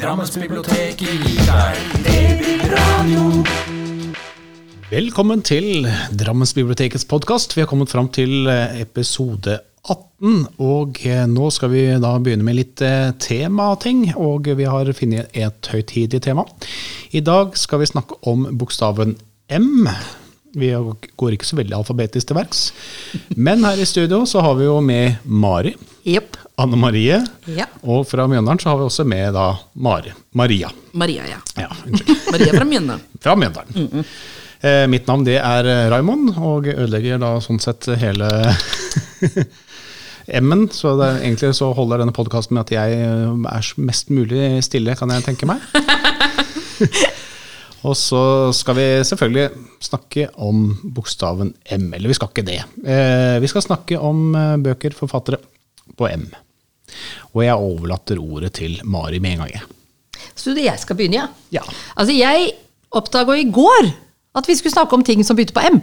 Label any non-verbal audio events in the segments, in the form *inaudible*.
Drammensbiblioteket gir deg Babyradio. Velkommen til Drammensbibliotekets podkast. Vi har kommet fram til eh, episode 18. Og eh, nå skal vi da begynne med litt eh, temating. Og vi har funnet et høytidig tema. I dag skal vi snakke om bokstaven M. Vi går ikke så veldig alfabetisk til verks. Men her i studio så har vi jo med Mari. Jepp. Anne Marie. Ja. Og fra Mjøndalen så har vi også med da Mari. Maria. Maria, ja. Ja. *laughs* Maria fra Mjøndalen. *laughs* Fra Mjøndalen. Eh, mitt navn det er eh, Raymond, og ødelegger da sånn sett hele *laughs* M-en. Så det er, egentlig så holder denne podkasten med at jeg eh, er mest mulig stille, kan jeg tenke meg. og så skal vi selvfølgelig snakke om bokstaven M. Eller vi skal ikke det. Eh, vi skal snakke om eh, bøker, forfattere, på M. Og jeg overlater ordet til Mari med en gang. Så det jeg skal begynne, ja? Ja. Altså, jeg oppdaga i går at vi skulle snakke om ting som begynte på M.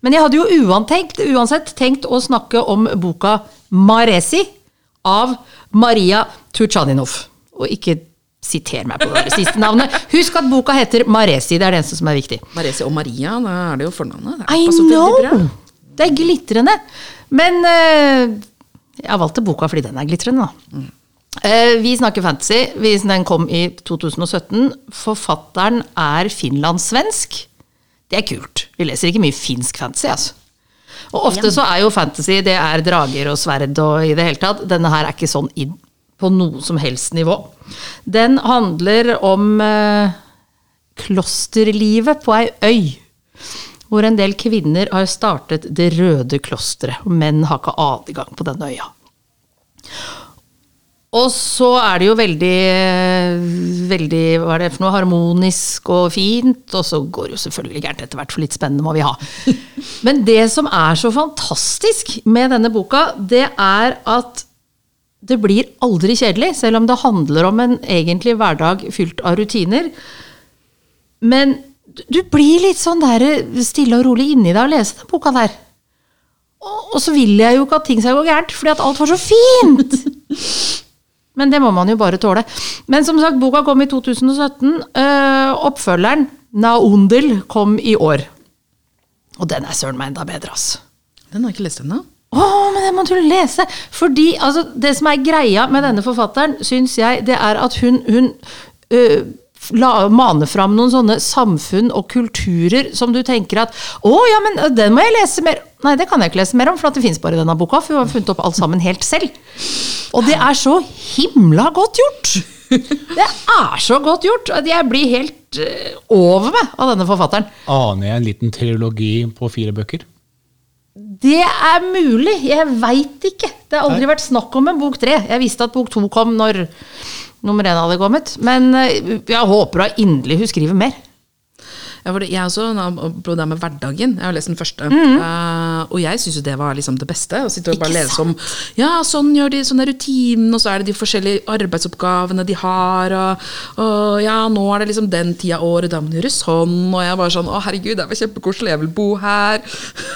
Men jeg hadde jo uantenkt, uansett tenkt å snakke om boka Maresi av Maria Turchaninov. Og ikke siter meg på det siste navnet. Husk at boka heter Maresi, det er det eneste som er viktig. Maresi og Maria, da er det jo fornavnet. Det I bra. know! Det er glitrende. Men eh, jeg valgte boka fordi den er glitrende, da. Eh, vi snakker fantasy. Den kom i 2017. Forfatteren er finlandssvensk. Det er kult. Vi leser ikke mye finsk fantasy, altså. Og ofte så er jo fantasy det er drager og sverd og i det hele tatt. Denne her er ikke sånn inn på noe som helst nivå. Den handler om eh, klosterlivet på ei øy. Hvor en del kvinner har startet Det røde klosteret. Og menn har ikke adgang på denne øya. Og så er det jo veldig, veldig hva er det for noe, harmonisk og fint. Og så går det jo selvfølgelig gærent etter hvert, for litt spennende må vi ha. *laughs* Men det som er så fantastisk med denne boka, det er at det blir aldri kjedelig, selv om det handler om en egentlig hverdag fylt av rutiner. Men du blir litt sånn der stille og rolig inni deg og lese den boka der. Og, og så vil jeg jo ikke at ting skal gå gærent, fordi at alt var så fint! *laughs* Men det må man jo bare tåle. Men som sagt, boka kom i 2017. Øh, oppfølgeren, Naundel, kom i år. Og den er søren meg enda bedre, altså. Den har jeg ikke lest ennå. Å, men den må du lese! Fordi altså, det som er greia med denne forfatteren, syns jeg, det er at hun, hun øh, la, mane fram noen sånne samfunn og kulturer som du tenker at å, ja, men den må jeg lese mer Nei, det kan jeg ikke lese mer om, for det fins bare i denne boka. For hun har funnet opp alt sammen helt selv. Og det er så himla godt gjort! Det er så godt gjort at jeg blir helt over meg av denne forfatteren. Aner jeg en liten trilogi på fire bøker? Det er mulig, jeg veit ikke. Det har aldri vært snakk om en bok tre. Jeg visste at bok to kom når nummer én hadde kommet. Men eh, jeg håper da inderlig hun skriver mer. Ja, for det, jeg også, apropos det med hverdagen, jeg har lest den første, Mm. Uh, og jeg syns jo det var liksom det beste. Å sitte og bare lese om Ja, sånn gjør de, sånn er rutinen, og så er det de forskjellige arbeidsoppgavene de har, og, og ja, nå er det liksom den tida av året, da må du gjøre sånn, og jeg bare sånn Å, herregud, det var kjempekoselig, jeg vil bo her.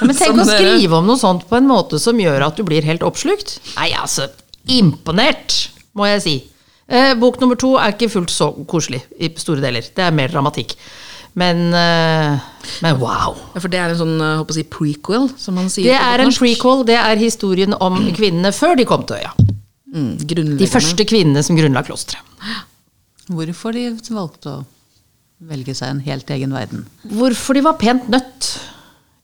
Men tenk *laughs* sånn, å skrive om noe sånt på en måte som gjør at du blir helt oppslukt. Nei, altså, imponert, må jeg si. Eh, bok nummer to er ikke fullt så koselig i store deler. Det er mer dramatikk. Men, eh, men wow. Ja, for det er en sånn håper å si, prequel, som man sier Det er en prequel. Det er historien om kvinnene før de kom til øya. Mm. De første kvinnene som grunnla klosteret. Hvorfor de valgte å velge seg en helt egen verden. Hvorfor de var pent nødt.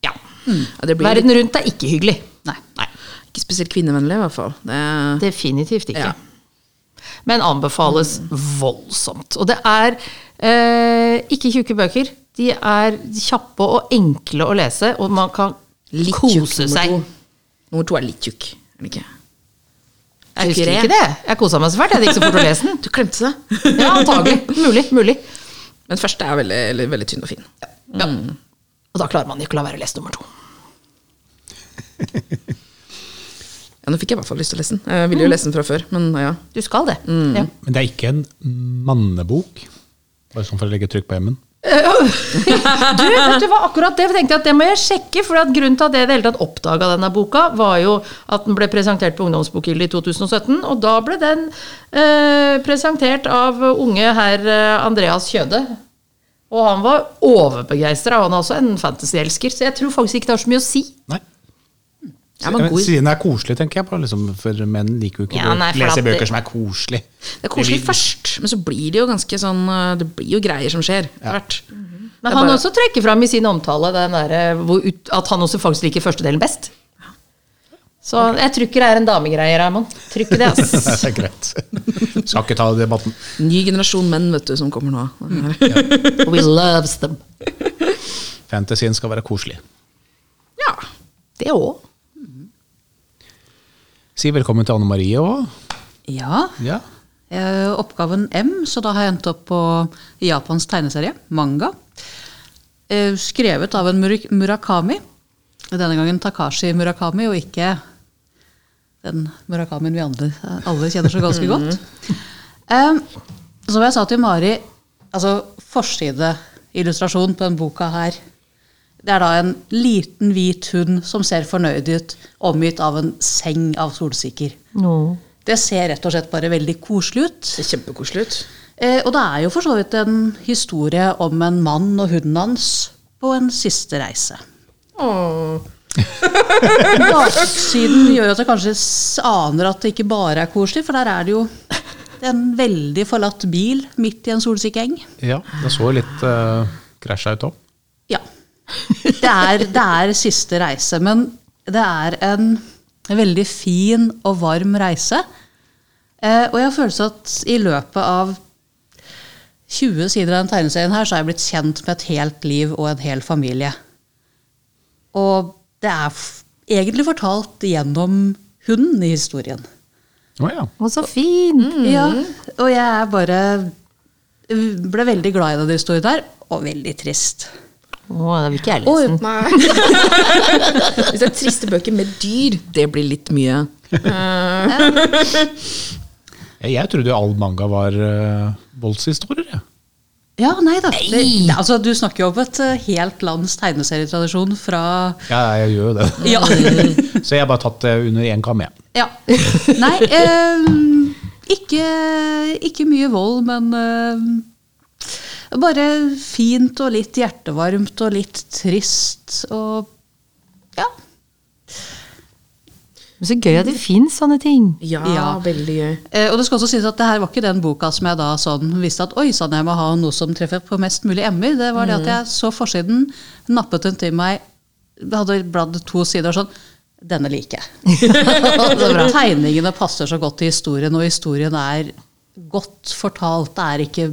Ja. Ja, det blir litt, Verden rundt er ikke hyggelig. Nei. Nei. ikke spesielt kvinnevennlig, i hvert fall. Det, Definitivt ikke. Ja. Men anbefales voldsomt. Og det er eh, ikke tjukke bøker. De er kjappe og enkle å lese, og man kan litt tjukk kose nummer seg. to. Nummer to er litt tjukk, er det ikke? Jeg husker ikke det. Jeg kosa meg så fælt. Jeg gikk så fort å lese den. *laughs* Du klemte seg Ja, antagelig. Mulig. mulig. Men første er veldig, veldig, veldig tynn og fin. Ja. Og da klarer man ikke å la være å lese nummer to. *laughs* Ja, nå fikk jeg i hvert fall lyst til å lese den. Jeg ville jo lese den fra før, men ja. Du skal det. Ja. Men det er ikke en mannebok? Bare sånn for å legge trykk på M-en? *laughs* Du, vet du hva, akkurat det tenkte jeg at det må jeg sjekke. For at grunnen til at jeg i det hele tatt oppdaga denne boka, var jo at den ble presentert på Ungdomsbokgildet i 2017. Og da ble den eh, presentert av unge herr eh, Andreas Kjøde. Og han var overbegeistra. Han er også en fantasy-elsker, så jeg tror faktisk ikke det har så mye å si. Nei. Ja, men god, Siden det er koselig, tenker jeg på. Liksom, for menn liker jo ikke Ja, nei, å lese bøker som er koselig. det er koselig først, men så blir det jo ganske sånn eh, Det blir jo greier som skjer etter hvert. Men han bare- også trekker fram i sin omtale den der, hvor ut, at han også faktisk liker første delen best. Så jeg tror ikke det er en damegreie, Raymond. Tror ikke det, ass. *laughs* det er greit. Skal ikke ta debatten. Ny generasjon menn vet du, som kommer nå. We loves them. Fantasien skal være koselig. Ja. Det òg. Si velkommen til Anne Marie òg. Ja, Ja. eh, oppgaven M, så da har jeg endt opp på Japans tegneserie, manga. Eh, Skrevet av en Murakami. Denne gangen Takashi Murakami, og ikke den Murakamien vi andre, alle kjenner så ganske godt. *laughs* Um, Som jeg sa til Mari, altså forsideillustrasjon på denne boka her det er da en liten, hvit hund som ser fornøyd ut, omgitt av en seng av solsikker. No. Det ser rett og slett bare veldig koselig ut. Det ser kjempekoselig ut. Eh, og det er jo for så vidt en historie om en mann og hunden hans på en siste reise. Åh. *laughs* Baksiden gjør at jeg kanskje aner at det ikke bare er koselig, for der er det jo en veldig forlatt bil midt i en solsikkeeng. ja. Det så litt uh, krasja ut òg. Ja. Det er, det er siste reise, men det er en veldig fin og varm reise. Eh, og jeg har følelsen at i løpet av 20 sider av den tegneserien her, så har jeg blitt kjent med et helt liv og en hel familie. Og det er f egentlig fortalt gjennom hunden i historien. Å ja. Og så fin! Ja, og jeg er bare ble veldig glad i den historien der, og veldig trist. Å, det vil ikke jeg lese. den. Nei. *laughs* Hvis det er triste bøker med dyr, det blir litt mye. Jeg, jeg trodde jo all manga var uh, voldshistorier. jeg. Ja, nei da. Det, det, altså, du snakker jo om et eh, helt lands tegneserietradisjon fra Ja, jeg gjør jo det. Ja. *laughs* Så jeg har bare tatt det under én kam, jeg. ja. Nei, eh, ikke, ikke mye vold, men eh, bare fint og litt hjertevarmt og litt trist og ja. Men så gøy at det fins sånne ting. Ja, Ja. veldig gøy. Eh, og det skal også sies at det her var ikke den boka som jeg da sånn visste at oi sann, jeg må ha noe som treffer på mest mulig emmer. Det var det at jeg så forsiden, nappet den til meg, hadde bladd to sider og sånn. Denne liker jeg. *laughs* Tegningene passer så godt til historien, og historien er godt fortalt. Det er ikke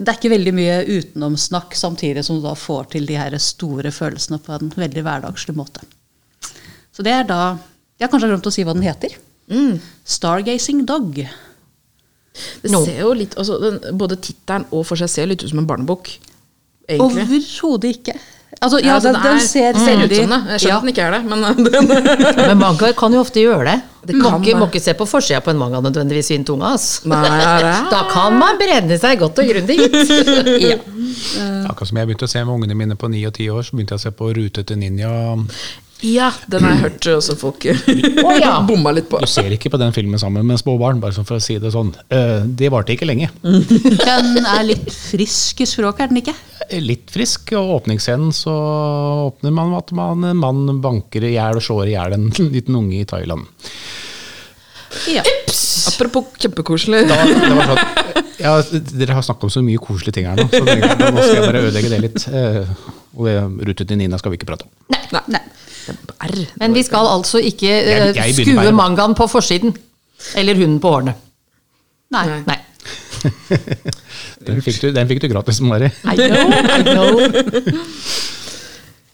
det er ikke veldig mye utenomsnakk, samtidig som du da får til de her store følelsene på en veldig hverdagslig måte. Så det er da Jeg har kanskje glemt å si hva den heter. Stargazing Dog. Det no. ser jo litt, altså, den, Både tittelen og for seg ser litt ut som en barnebok. Overhodet ikke. Altså, ja, altså, den, den den, ser ser ut som det. Jeg skjønner ja. at den ikke er det, men *laughs* den, Men manga kan jo ofte gjøre det. Det må, kan ikke, må ikke se på forsida på en manga nødvendigvis i tunga. Altså. Nei? *laughs* Da kan man brenne seg godt og grundig. *laughs* ja. Akkurat som jeg begynte å se med ungene mine på ni og ti år, så begynte jeg å se på Rute til ninja. Ja, den har jeg hørt også folk ja. *laughs* bomma litt på. Du ser ikke på den filmen sammen med små barn, bare for å si det sånn. Eh, Det varte ikke lenge. Den er litt frisk i språket, er den ikke? Litt frisk, og åpningsscenen så åpner man med at man, en mann banker i hjel og slår i hjel en liten unge i Thailand. Ja. Apropos kjempekoselig. Da, det var sånn, ja, dere har snakket om så mye koselige ting her nå, så nå skal jeg bare ødelegge det litt. Eh, Og det Rute til Nina skal vi ikke prate om. Nei. Nei. Men vi skal altså ikke eh, Jeg- jeg skue bare- mangaen på forsiden. Eller hunden på hårene. Nei. Nei. *laughs* Den fikk du, den fikk du gratis, Mari. I know, I know.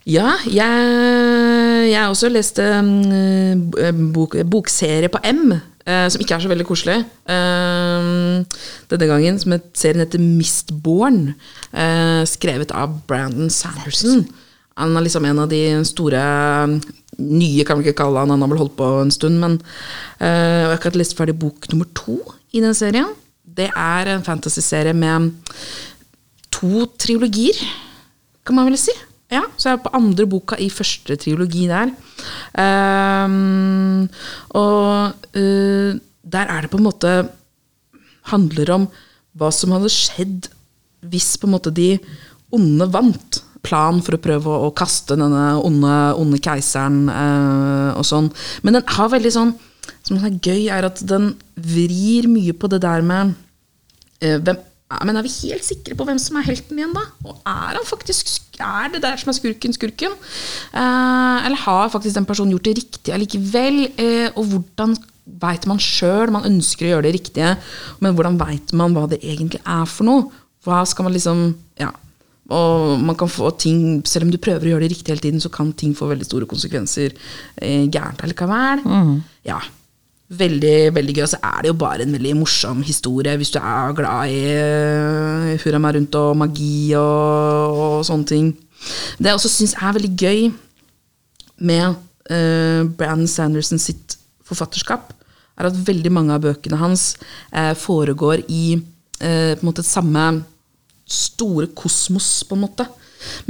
Ja, jeg, jeg har også lest um, bok, bokserie på M, eh, som ikke er så veldig koselig. Eh, denne gangen som et serien heter Mistborn, eh, skrevet av Brandon Sanderson. Han er liksom en av de store nye, kan vi ikke kalle han, han har vel holdt på en stund, men eh, jeg har akkurat lest ferdig bok nummer to i den serien. Det er en fantasyserie med to trilogier, kan man vel si. Ja, Så jeg er på andre boka i første triologi der. Um, og uh, der er det på en måte Handler om hva som hadde skjedd hvis på en måte de onde vant. Plan for å prøve å, å kaste denne onde, onde keiseren uh, og sånn. Men den har veldig sånn Som er gøy, er at den vrir mye på det der med uh, hvem, Men er vi helt sikre på hvem som er helten igjen, da? Og er han faktisk Er det der som er skurken, skurken? Eh, eller har faktisk den personen gjort det riktige allikevel? Eh, og hvordan veit man sjøl Man ønsker å gjøre det riktige, men hvordan veit man hva det egentlig er for noe? Hva skal man liksom Ja. Og man kan få ting, Selv om du prøver å gjøre det riktig hele tiden, så kan ting få veldig store konsekvenser eh, gærent allikevel. Ja, Veldig veldig gøy. Og så er det jo bare en veldig morsom historie hvis du er glad i uh, hurra meg rundt og magi og, og sånne ting. Det jeg også syns er veldig gøy med uh, Brandon Sanderson sitt forfatterskap, er at veldig mange av bøkene hans uh, foregår i uh, på en måte samme store kosmos, på en måte.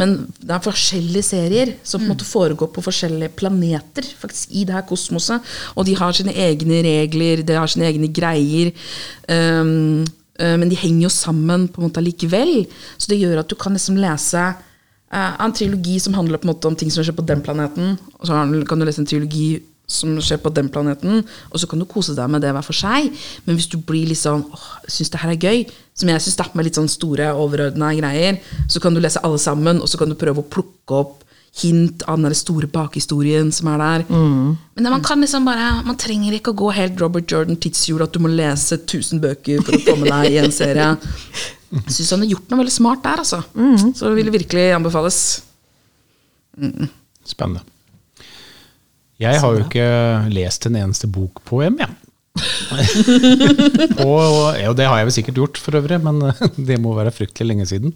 Men det er forskjellige serier som på en måte foregår på forskjellige planeter faktisk i det her kosmoset. Og de har sine egne regler, de har sine egne greier. Um, uh, men de henger jo sammen på en måte allikevel. Så det gjør at du kan liksom lese uh, en trilogi som handler på en måte om ting som skjer på den planeten. Og så kan du lese en trilogi som skjer på den planeten, og så kan du kose deg med det hver for seg. Men hvis du blir litt sånn åh, syns det her er gøy, som jeg syns, med litt sånn store, overordna greier, så kan du lese alle sammen, og så kan du prøve å plukke opp hint av den store bakhistorien som er der. Men man kan liksom bare Man trenger ikke å gå helt Robert Jordan tidshjul, at du må lese 1000 bøker for å med deg i en serie. *laughs* Jeg syns han har gjort noe veldig smart der, altså. Så det vil virkelig anbefales. Spennende. Jeg har jo ikke lest en eneste bok på M, jeg. og, ja, det har jeg vel sikkert gjort for øvrig, men *laughs* det må være fryktelig lenge siden.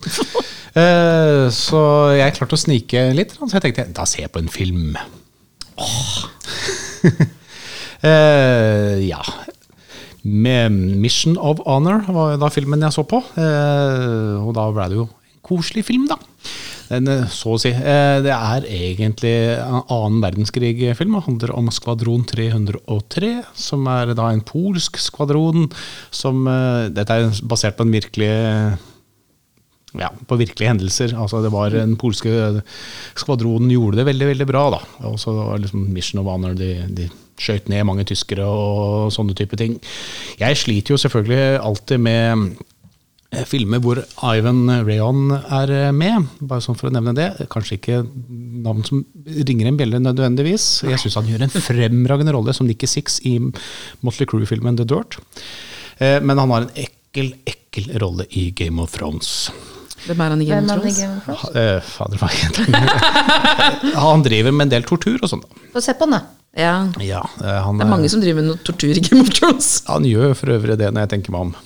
Uh, Så jeg klarte å snike litt, så jeg tenkte da ser jeg på en film. *laughs* Eh, ja. Med Mission of Honor var da filmen jeg så på. Uh, Og da ble det jo en koselig film, da. Eh, så å si. eh, Det er egentlig en annen verdenskrig-film. Det handler om Skvadron 303, som er da en polsk skvadron som eh, Dette er basert på en virkelig ja, på virkelige hendelser. Altså det var Den polske skvadronen gjorde det veldig veldig bra. da. Og så var liksom Mission of Honor, de, de skjøt ned mange tyskere og sånne type ting. Jeg sliter jo selvfølgelig alltid med filmer hvor Ivan Rayon er eh, med, bare sånn for å nevne det. Kanskje ikke navn som ringer en bjelle nødvendigvis. Jeg syns han gjør en fremragende rolle som Nikki Six i Motley Crew-filmen The Dirt. Eh, Men han har en ekkel, ekkel rolle i Game of Thrones. Hvem er han i Game of Thrones? Eh, Fader, hva heter han? *laughs* Han driver med en del tortur og sånn. Få se på han, da. Ja. Ja, eh, han, Det er mange som driver med noe tortur i Game of Thrones. han gjør for øvrig det når jeg tenker meg om.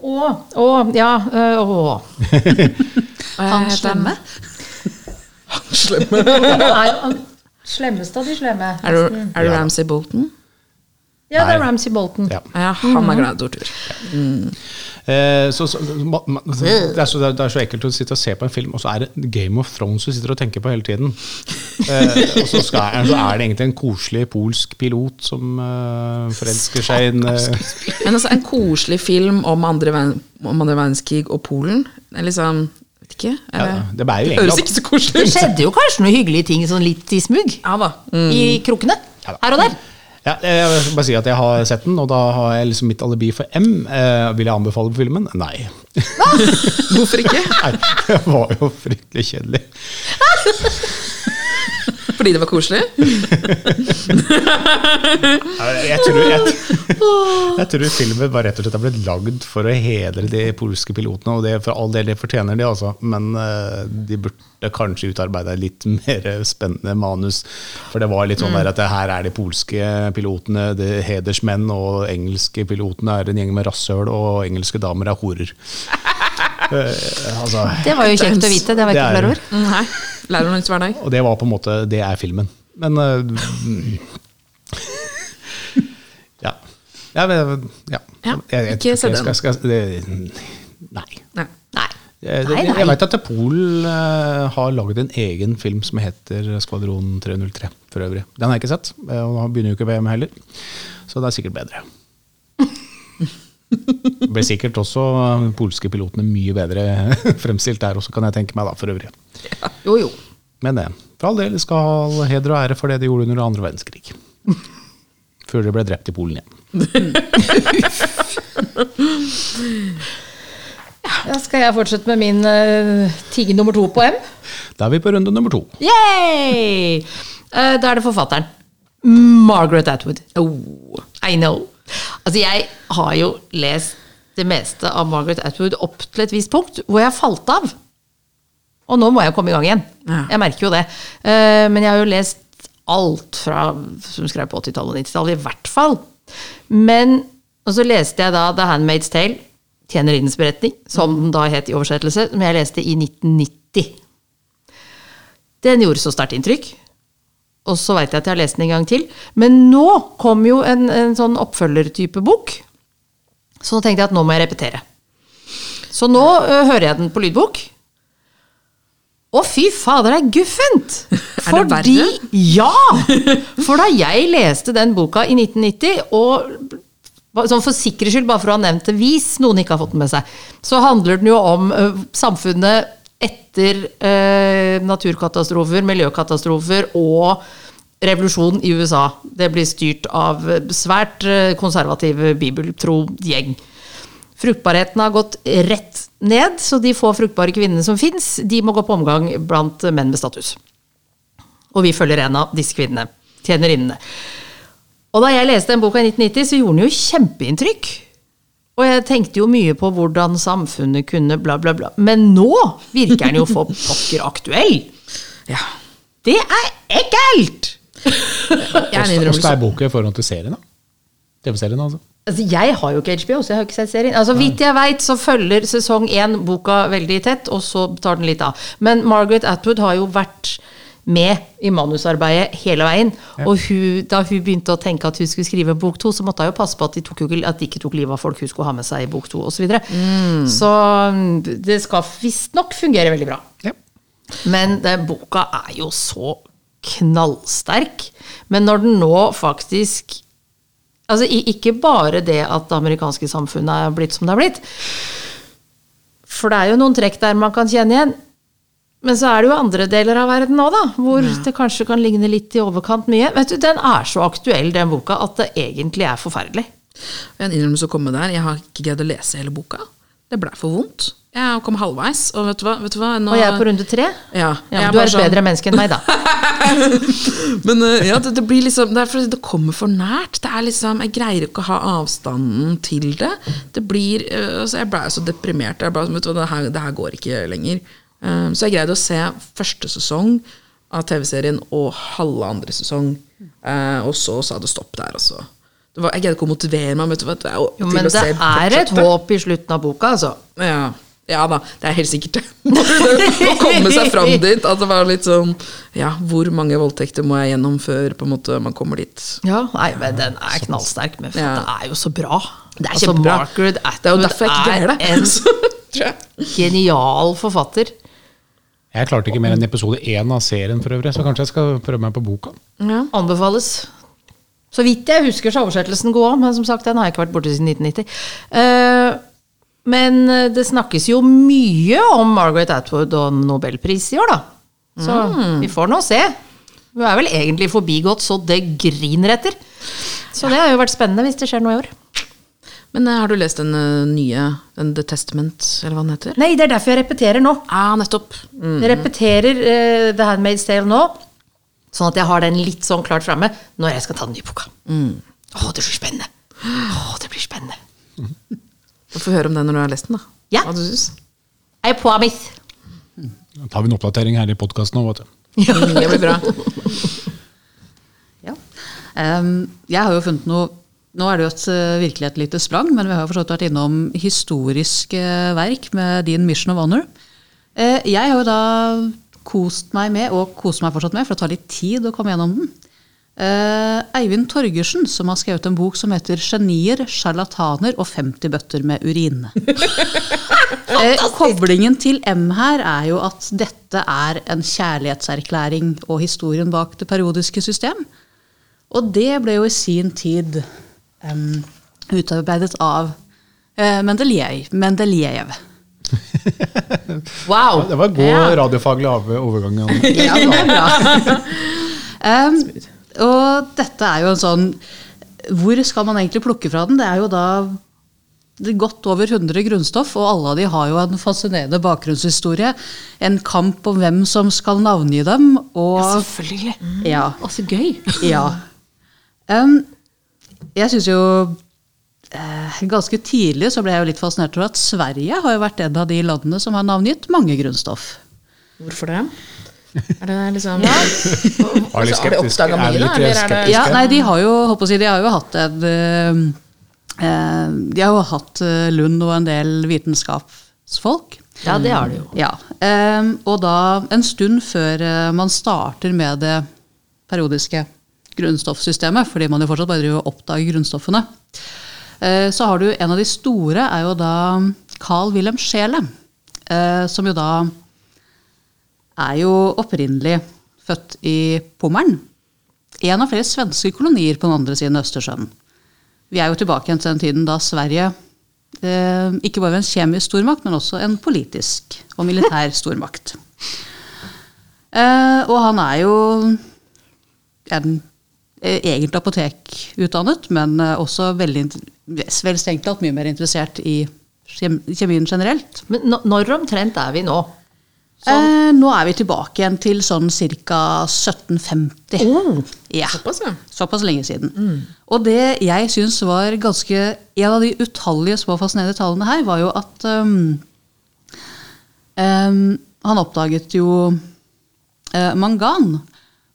Å, å, ja. øh, Å. *laughs* Han slemme? Slemme. Han er jo han slemmeste av de slemme. Er du, er du Ramsay Bolton? Ja, det er Ramsay Bolton. Ja. Ja, han er glad i tortur. Eh, så, så, ma, det, er så, det er så ekkelt å sitte og se på en film, og så er det Game of Thrones du sitter og tenker på hele tiden. Eh, og så, skal, så er det egentlig en koselig polsk pilot som uh, forelsker seg i en uh, *laughs* Men altså, en koselig film om andre, om andre verdenskrig og Polen er liksom ikke. ja, Det det høres ikke så koselig Det skjedde jo kanskje noen hyggelige ting sånn litt i smug. Ja da. Mm. I krokene. Ja da. Her og der. Ja, Jeg vil bare si at jeg har sett den, og da har jeg liksom mitt alibi for M. Eh, vil jeg anbefale på filmen? Nei. Hvorfor ikke? *laughs* Nei, Det var jo fryktelig kjedelig. *laughs* Fordi det var koselig? *laughs* Jeg tror, jeg, jeg tror filmen bare rett og slett har blitt lagd for å hedre de polske pilotene, og det, for all del det fortjener de, altså. Men eh, de burde kanskje utarbeide litt *laughs* mer spennende manus. For det var litt sånn der at her er de polske pilotene, de hedersmenn, og engelske pilotene er en gjeng med rasshøl, og engelske damer er horer. Eh, altså, Det var jo kjekt å vite. Det var jeg ikke klar over. Mm, Nei. Lærer noe nytt hver dag. og det var på en måte Det er filmen. Men eh, *laughs* Ja. Ja, ja. Ja, Jeg- jeg ikke se den. skal- skal- det- Nei. Nei. Nei. Eh, Nei, nei. Jeg vet at Polen har laget en egen film som heter Skvadron 303, for øvrig. Den har jeg ikke sett, og han begynner jo ikke VM heller. Så det er sikkert bedre. Det ble sikkert også polske pilotene mye bedre *laughs* fremstilt der også, kan jeg tenke meg, da, for øvrig. Jo, jo. Men det, for all del skal heder og ære for det de gjorde under andre verdenskrig. Før de ble drept i Polen igjen. *laughs* Da skal jeg fortsette med min uh, tigge nummer to på M. Da er vi på runde nummer to. Yay! Uh, da er det forfatteren. Margaret Atwood. Oh, I know. Altså, jeg har jo lest det meste av Margaret Atwood opp til et visst punkt, hvor jeg falt av. Og nå må jeg komme i gang igjen. Ja. Jeg merker jo det. Eh, men jeg har jo lest alt fra som skrev på 80-tallet og 90-tallet, i hvert fall. Men Og så leste jeg da The Handmaid's Tale, Tjenerinnens beretning, som den da het i oversettelse, som jeg leste i 1990. Den gjorde så sterkt inntrykk. Og så veit jeg at jeg har lest den en gang til. Men nå kom jo en, en sånn oppfølgertype bok. Så nå tenkte jeg at nå må jeg repetere. Så nå uh, hører jeg den på lydbok. Å, fy fader, det er guffent! *laughs* Er det verre? Ja! For da jeg leste den boka i 1990, og sånn for sikkerhets skyld, bare for å ha nevnt det, hvis noen ikke har fått den med seg, så handler den jo om samfunnet etter eh, naturkatastrofer, miljøkatastrofer og revolusjonen i USA. Det blir styrt av svært konservative bibeltro gjeng. Fruktbarheten har gått rett ned, så de få fruktbare kvinnene som fins, de må gå på omgang blant menn med status. Og vi følger en av disse kvinnene. Tjenerinnene. Og da jeg leste den boka i 1990, så gjorde den jo kjempeinntrykk. Og jeg tenkte jo mye på hvordan samfunnet kunne bla, bla, bla. Men nå virker den jo for pokker aktuell. Ja. Det er ekkelt! *laughs* Hvordan er boka i forhold til serien, da? TV-serien, altså. Altså, jeg har jo ikke HBO, så jeg har ikke sett serien. Altså, Vidt jeg veit, så følger sesong én boka veldig tett, og så tar den litt av. Men Margaret Atwood har jo vært med i manusarbeidet hele veien. Og hun, da hun begynte å tenke at hun skulle skrive bok to, så måtte hun jo passe på at de, tok, at de ikke tok livet av folk hun skulle ha med seg i bok to, osv. Så, videre. så mm, det skal visstnok fungere veldig bra. Ja. Men den boka er jo så knallsterk. Men når den nå faktisk Altså ikke bare det at det amerikanske samfunnet er blitt som det er blitt. For det er jo noen trekk der man kan kjenne igjen. Men så er det jo andre deler av verden òg, da. Hvor det kanskje kan ligne litt i overkant mye. Vet du, Den er så aktuell, den boka, at det egentlig er forferdelig. En innrømmelse å komme der. Jeg har ikke greid å lese hele boka. Det blei for vondt. Jeg kom halvveis, og vet du hva? Vet du hva? Nå, Og jeg er på runde tre. Ja, Ja, du er et sånn- bedre menneske enn meg, da. *laughs* Men eh, ja, det, det blir liksom Det det kommer for nært. Det er liksom Jeg greier ikke å ha avstanden til det. Det blir eh, altså Jeg blei så deprimert. Jeg ble, vet du, hva, det, her, det her går ikke lenger. Eh, så jeg greide å se første sesong av TV-serien og halve andre sesong. Uh, og så sa det stopp der, altså. Det var, jeg greide ikke å motivere meg vet du, hva, til Jo, å men det se er et håp i slutten av boka, altså. Ja. ja da, det er helt sikkert det. *laughs* Å komme seg fram dit. At det var litt sånn Ja, hvor mange voldtekter må jeg gjennom før på en måte man kommer dit? Ja, nei, men den er knallsterk, men Ja. det er jo så bra. Det er altså, kjempebra. Margaret Det er jo derfor jeg ikke greier det. en *laughs* genial forfatter. Jeg klarte ikke mer enn episode én av serien for øvrig, så kanskje jeg skal prøve meg på boka. Ja. Anbefales. Så vidt jeg husker, så er oversettelsen god òg, men som sagt, den har jeg ikke vært borte siden 1990. Uh, men eh, det snakkes jo mye om Margaret Atwood og nobelpris i år, da. Så vi får nå se. Hun er vel egentlig forbigått så det griner etter. Så det har jo vært spennende hvis det skjer noe i år. Men eh, har du lest den eh, nye, den The Testament, eller hva den heter? Nei, det er derfor jeg repeterer nå. Ah, nettopp. Mm. Jeg repeterer uh, The Handmaid's Tale nå, sånn at jeg har den litt sånn klart framme når jeg skal ta den nye boka. Å, det blir spennende! Å, det blir spennende. Du får høre om den når du har lest den, da. Ja. Hva du synes. I promise. Da tar vi en oppdatering her i podkasten nå, vet du. Ja. det blir bra. *laughs* Ja. Um, jeg har jo funnet noe Nå er det jo et, eh, virkelig et lite sprang, men vi har jo for så vidt vært innom historiske verk med din Mission of Honor. Eh, jeg har jo da kost meg med, og koser meg fortsatt med, for det tar litt tid å komme gjennom den. Eh, Eivind Torgersen, som har skrevet en bok som heter 'Genier, sjarlataner og 50 bøtter med urin'. *laughs* eh, koblingen til M her er jo at dette er en kjærlighetserklæring og historien bak det periodiske system. Og det ble jo i sin tid em, utarbeidet av uh, Mendelejev. Mendelejev. *laughs* Wow! Det var god radiofaglig overgang. *laughs* Ja, det var bra. *laughs* Em, og dette er jo en sånn Hvor skal man egentlig plukke fra den? Det er jo da det er godt over 100 grunnstoff, og alle av de har jo en fascinerende bakgrunnshistorie. En kamp om hvem som skal navngi dem, og Selvfølgelig. Ja. Og så gøy. ja. Em, jeg syns jo eh, Ganske tidlig så ble jeg jo litt fascinert over at Sverige har jo vært en av de landene som har navngitt mange grunnstoff. Hvorfor det? Er det liksom *laughs* ja. Altså, har de oppdaga oppdaget Er mye, da, eller er det- Ja, nei, de har jo, håper å si, de har jo hatt en eh, eh, De har jo hatt Lund og en del vitenskapsfolk. Ja, det har de jo. Ja, eh, Og da, en stund før man starter med det periodiske grunnstoffsystemet, fordi man jo fortsatt bare driver og oppdager grunnstoffene, eh, så har du en av de store, er jo da Carl Wilhelm Scheele, eh, som jo da er jo opprinnelig født i Pommern. En av flere svenske kolonier på den andre siden av Østersjøen. Vi er jo tilbake igjen til den tiden da Sverige eh, ikke bare var en kjemisk stormakt, men også en politisk og militær *laughs* stormakt. Og han er jo en, eh, egentlig apotekutdannet, men eh, også veldig, vel strengt tatt mye mer interessert i kjemien generelt. Men når omtrent er vi nå? Eh, nå er vi tilbake igjen til sånn ca. 1750. Ja, Såpass, ja. såpass lenge siden. Og det jeg syns var ganske En av de utallige små fascinerende tallene her, var jo at um, um, Han oppdaget jo uh, mangan.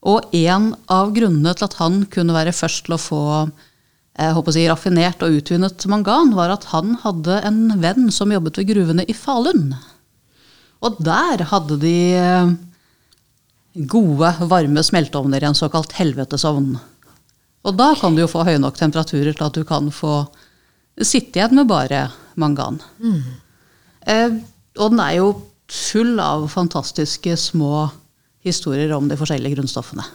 Og en av grunnene til at han kunne være først til å få håper å si, raffinert og utvinnet mangan, var at han hadde en venn som jobbet ved gruvene i Falun. Og der hadde de eh, gode, varme smelteovner i en såkalt helvetesovn. Og da kan du jo få høye nok temperaturer til at du kan få sitte igjen med bare mangan. Eh, og den er jo full av fantastiske små historier om de forskjellige grunnstoffene.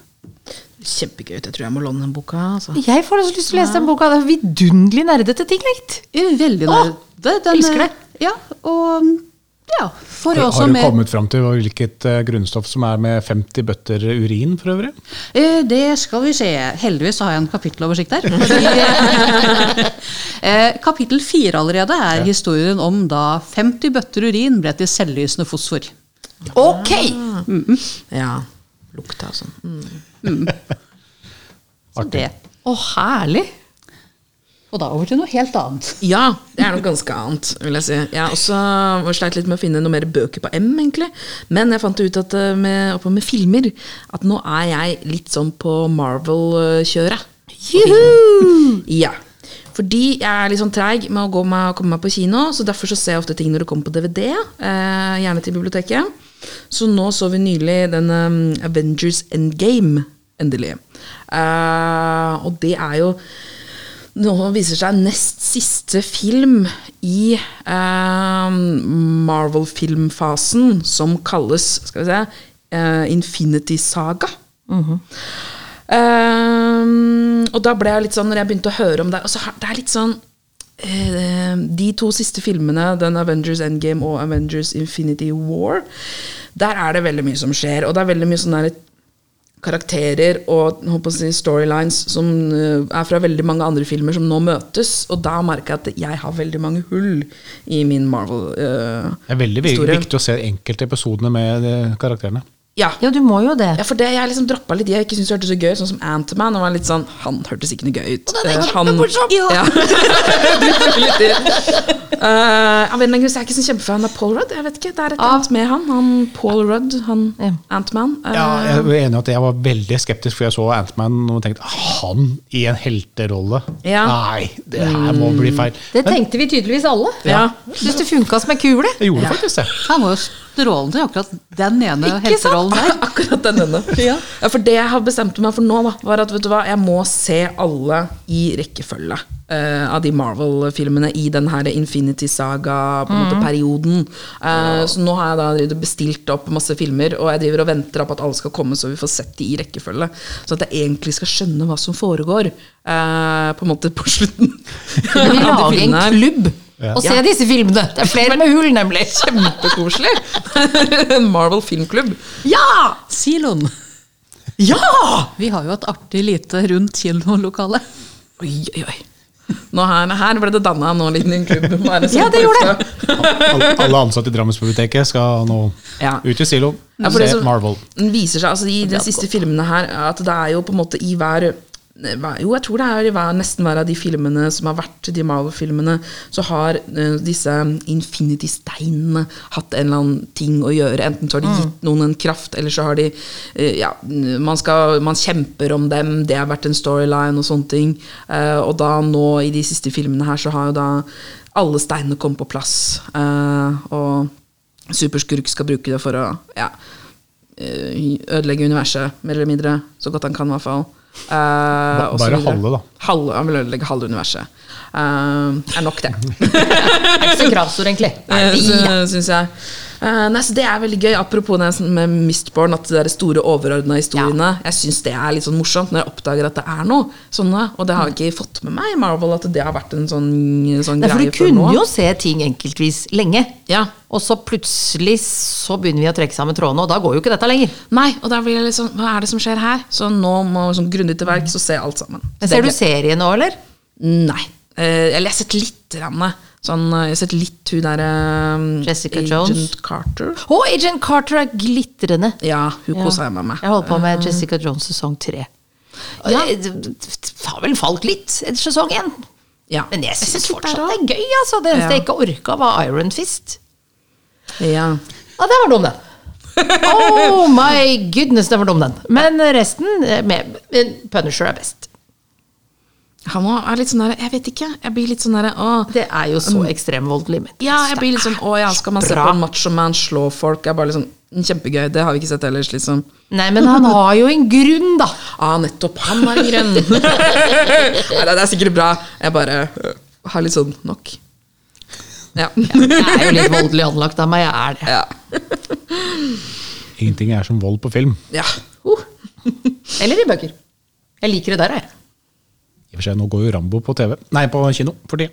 Kjempegøy. Jeg tror jeg må låne den boka. Altså. Jeg får også lyst til å lese den boka. Det er vidunderlig nerdete ting. Eh, Veldig nerdete. elsker det. Ja, og ja, får Har, også har du med kommet fram til hvilket uh, grunnstoff som er med 50 bøtter urin, for øvrig? Uh, Det skal vi se. Heldigvis har jeg en kapitteloversikt der. *laughs* Eh, kapittel fire allerede er historien om da 50 bøtter urin ble til selvlysende fosfor. Ok! Ja. Lukta og sånn. Mm. *laughs* Så det. Å, herlig. Og da over til noe helt annet. Ja, det er noe ganske annet, vil jeg si. Jeg har også sleit litt med å finne noe mer bøker på M, egentlig. Men jeg fant ut at eh, med, oppe med filmer at nå er jeg litt sånn på Marvel-kjøret. Ja. Fordi jeg er litt sånn treig med å gå med, komme meg på kino, så derfor så ser jeg ofte ting når det kommer på DVD. Eh, gjerne til biblioteket. Så nå så vi nylig den um, Avengers Endgame, endelig. Uh, og det er jo nå viser seg nest siste film i eh, Marvel-filmfasen, som kalles skal vi se, eh, Infinity Saga. Eh, og da ble jeg litt sånn, når jeg begynte å høre om det altså, Det er litt sånn De to siste filmene, den Avengers Endgame og Avengers Infinity War, der er det veldig mye som skjer. Og det er veldig mye sånne karakterer og si, storylines som eh, er fra veldig mange andre filmer, som nå møtes. Og da merker jeg at jeg har veldig mange hull i min Marvel Det er veldig viktig å se enkelte episodene med eh, karakterene. Ja. Ja, du må jo det. ja, for det jeg liksom droppa litt de jeg ikke syntes hørtes så gøy sånn som Antman. Og var litt sånn, Han hørtes ikke noe gøy ut. Og han, er. *laughs* Eh, av en eller jeg grunn er ikke så kjempefan av Paul Rudd. Jeg vet ikke, Det er et eller annet med han. han Paul Rudd, han Ja. Antman. Uh, Ja, jeg er enig at jeg var veldig skeptisk for jeg så Antman og tenkte han i en helterolle? Ja. Nei, det her må bli feil. Det tenkte vi tydeligvis alle. Ja. Syns det funka som ei kule. Jeg gjorde faktisk det. Han var jo strålende til akkurat den ene sant? der. *laughs* Akkurat den ene. *laughs* Ja. Ja, for det jeg har bestemt meg for nå, da, var at vet du hva, jeg må se alle i rekkefølge. uh, av de Marvel-filmene i den her Infinity Saga-perioden. så nå har jeg da bestilt opp masse filmer, og jeg driver og venter på at alle skal komme, så vi får sett de i rekkefølge. Så at jeg egentlig skal skjønne hva som foregår Uh, på en måte på slutten. *laughs* Vi lager en filmene klubb og se disse filmene. Det er flere med hull, nemlig. Kjempekoselig! *laughs* En Marvel filmklubb. Ja! Siloen. Ja! Vi har jo et artig lite rundt kinolokale. Oi, oi, oi. Nå her, her ble det danna en liten klubb. Bare sånn Ja, det gjorde det. Alle, alle ansatte i Drammensbiblioteket skal nå Ja. ut i siloen. Ja, se Marvel. Den viser seg altså, i de siste filmene her at det er jo på en måte i hver- jo, jeg tror det er hver, nesten hver av de filmene som har vært de Marvel-filmene, så har uh, disse Infinity-steinene hatt en eller annen ting å gjøre. Enten så har de gitt noen en kraft, eller så har de uh, Ja, man, skal, man kjemper om dem, det har vært en storyline og sånne ting. Uh, og da nå, i de siste filmene her, så har jo da alle steinene kommet på plass. og superskurk skal bruke det for å ja, ødelegge universet, mer eller mindre. Så godt han kan, i hvert fall. Eh, så bare halve, da. Halve, han vil ødelegge halve universet. Uh, er nok det. *laughs* Det er ikke så kravstor, egentlig. Nei, uh, Syns jeg. Eh, nei, så det er veldig gøy. Apropos det med Mistborn, at det der store overordna historiene. Jeg syns det er litt sånn morsomt når jeg oppdager at det er noe sånne. Og det har jeg ikke fått med meg i Marvel, at det har vært en sånn, sånn Nei, for greie du før nå. kunne jo se ting enkeltvis lenge. Ja. Og så plutselig så begynner vi å trekke sammen trådene, og da går jo ikke dette lenger. Nei, og da blir jeg litt sånn Hva er det som skjer her? Så nå må vi sånn grundig til verks og se alt sammen. Men Ser du serien nå, eller? Nei. Eh, eller jeg har sett litt. Rann, sånn, eh, jeg har sett litt hun derre Jessica Agent Jones. Carter. Å, Agent Carter er glitrende! Ja, hun Ja. koser jeg meg med. Jeg holder på med Jessica Jones sesong tre. Ja. Har vel falt litt etter sesong én. Ja. Men jeg syns fortsatt det er gøy. altså. Det eneste Ja. jeg ikke orka, var Iron Fist. Ja. Ja, det var dum, den. *laughs* Oh my goodness, det var dum, den. Men resten eh, med Punisher er best. Han òg er litt sånn derre Jeg vet ikke. Jeg blir litt sånn derre Å. Det er jo så ekstremvoldelig. men Ja, jeg blir litt sånn Å ja, skal man se på en macho man slå folk? Jeg er bare mm, Kjempegøy. Det har vi ikke sett ellers, liksom. Nei, men han *laughs* har jo en grunn, da. Ah, nettopp. Han har en grunn. *laughs* Nei, det er sikkert bra. Jeg bare øh, har litt sånn nok. Ja. Jeg er jo litt voldelig anlagt av meg, jeg er det. ja. Ingenting er som vold på film. ja. Uh. Eller i bøker. Jeg liker det der, jeg. I og for seg, nå går jo Rambo på TV. Nei, på kino for tida.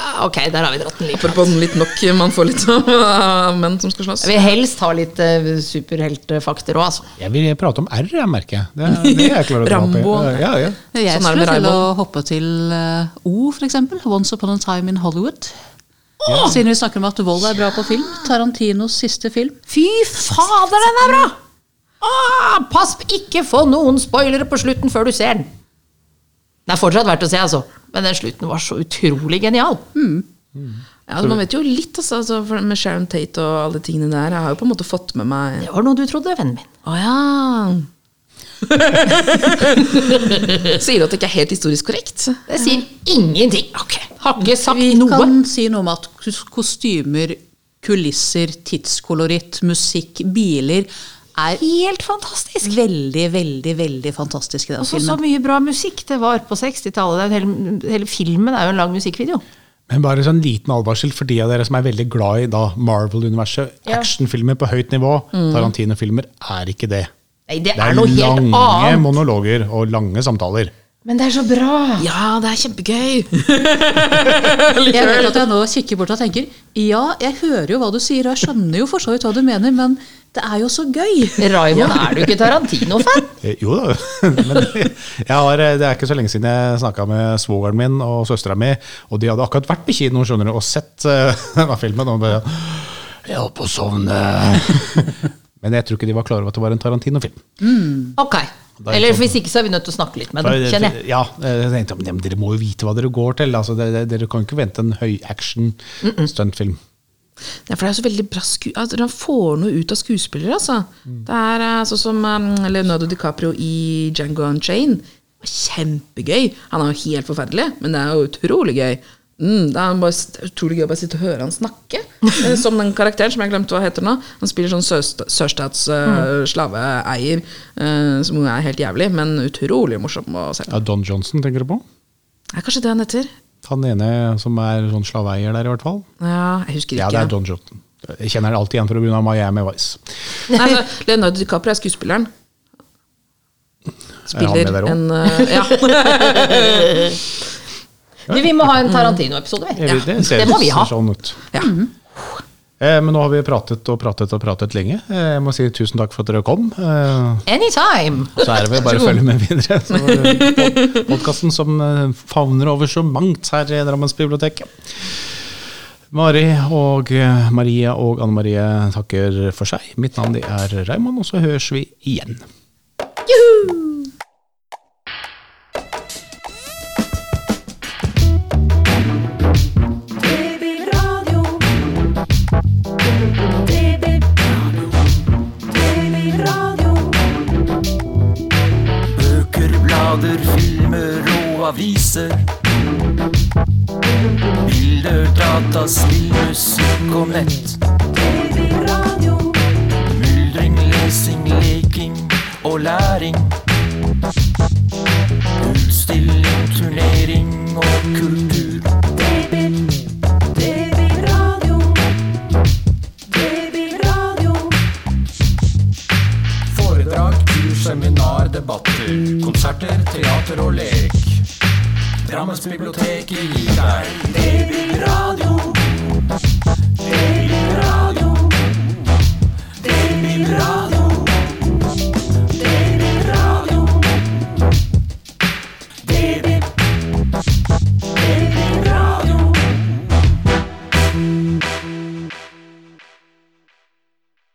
Ah, Ok, der har vi dratt den litt. Apropos litt nok man får litt av menn som skal slåss. Jeg vil helst ha litt uh, superheltfakter òg, altså. Jeg vil prate om R, jeg merker jeg. Det, det er jeg klar å. Rambo. Ja, ja. Jeg Sånn skulle til å hoppe til eh, O, for eksempel. Once Upon a Time in Hollywood. Siden vi snakker om at vold er bra på film. Tarantinos siste film. Fy fader, den er bra! Ah, pass ikke få noen spoilere på slutten før du ser den. Det er fortsatt verdt å se, altså. Men den slutten var så utrolig genial. Ja, altså, man vet jo litt altså, altså, for- med Sharon Tate og alle tingene der. Jeg har jo på en måte fått med meg Det var noe du trodde, vennen min. Å ja. *laughs* Sier du at det ikke er helt historisk korrekt? Det sier ingenting. Har ikke sagt Vi noe. kan si noe om at kostymer, kulisser, tidskoloritt, musikk, biler er Helt fantastisk. veldig, veldig veldig fantastisk Og så så mye bra musikk det var på 60-tallet. Hele, hele filmen er jo en lang musikkvideo. Men bare sånn liten advarsel for de av dere som er veldig glad i Marvel-universet. Ja. Actionfilmer på høyt nivå, Tarantino-filmer, er ikke det. Nei, det, Det er er noe helt lange monologer og lange samtaler. Men det er så bra. Ja, det er kjempegøy! *laughs* Jeg vet at jeg nå kikker bort og tenker ja, jeg hører jo hva du sier, og jeg skjønner jo for så vidt hva du mener, men det er jo så gøy. Raymond, er du ikke Tarantino-fan? *laughs* Eh, Jo da, *laughs* men jeg har, eh, det er ikke så lenge siden jeg snakka med svogeren min og søstera mi, og de hadde akkurat vært på kino skjønner du, og sett uh, filmen. Og bare Jeg holdt på å sovne. Men jeg tror ikke de var klar over at det var en Tarantino-film. Ok. Da er det Eller sånn- hvis ikke, så er vi nødt til å snakke litt med dem, kjenner jeg. Ja, jeg tenkte, men Dere må jo vite hva dere går til. Altså, dere, dere kan ikke vente en høy action stuntfilm. Ja, for det er så veldig bra sku... Altså, han får noe ut av skuespillere, altså. Det er eh, sånn som um, Leonardo DiCaprio i Django Unchained. Kjempegøy. Han er jo helt forferdelig, men det er jo utrolig gøy. Mm, det er bare utrolig gøy å bare sitte og høre han snakke. *laughs* Eh, som den karakteren som jeg glemte hva heter nå. Han spiller sånn sørst- sørstats uh, slaveeier, eh, som er helt jævlig, men utrolig morsom å se. Ja, Don Johnson, tenker du på? Er kanskje det han heter? Han ene som er sånn slaveeier der, i hvert fall. Ja, jeg husker Ja, ikke. det er Don Johnson. Jeg kjenner det alltid igjen pga. Miami Vice. Nei, altså, Leonardo DiCaprio er skuespilleren. Er han med der òg? en eh, Ja. *laughs* *laughs* Du, vi må ha en Tarantino-episode, vi. Ja. Det, det må vi ha. sånn ja. Eh, men nå har vi pratet og pratet og pratet lenge. Eh, jeg må si tusen takk for at dere kom. Eh, Anytime! så er det vel bare å følge med videre. Pod *laughs* Podkasten som eh, favner over så mangt her i Drammensbiblioteket. Mari og eh, Maria og Anne Marie takker for seg. Mitt navn er Raymond, og så høres vi igjen. Babyradio. Babyradio. Bøker, blader, filmer og aviser. Bilder, data, spill, musikk og nett. Radio. Myldring, lesing, leking og læring. Utstilling, turnering og kultur. Drammensbiblioteket gir deg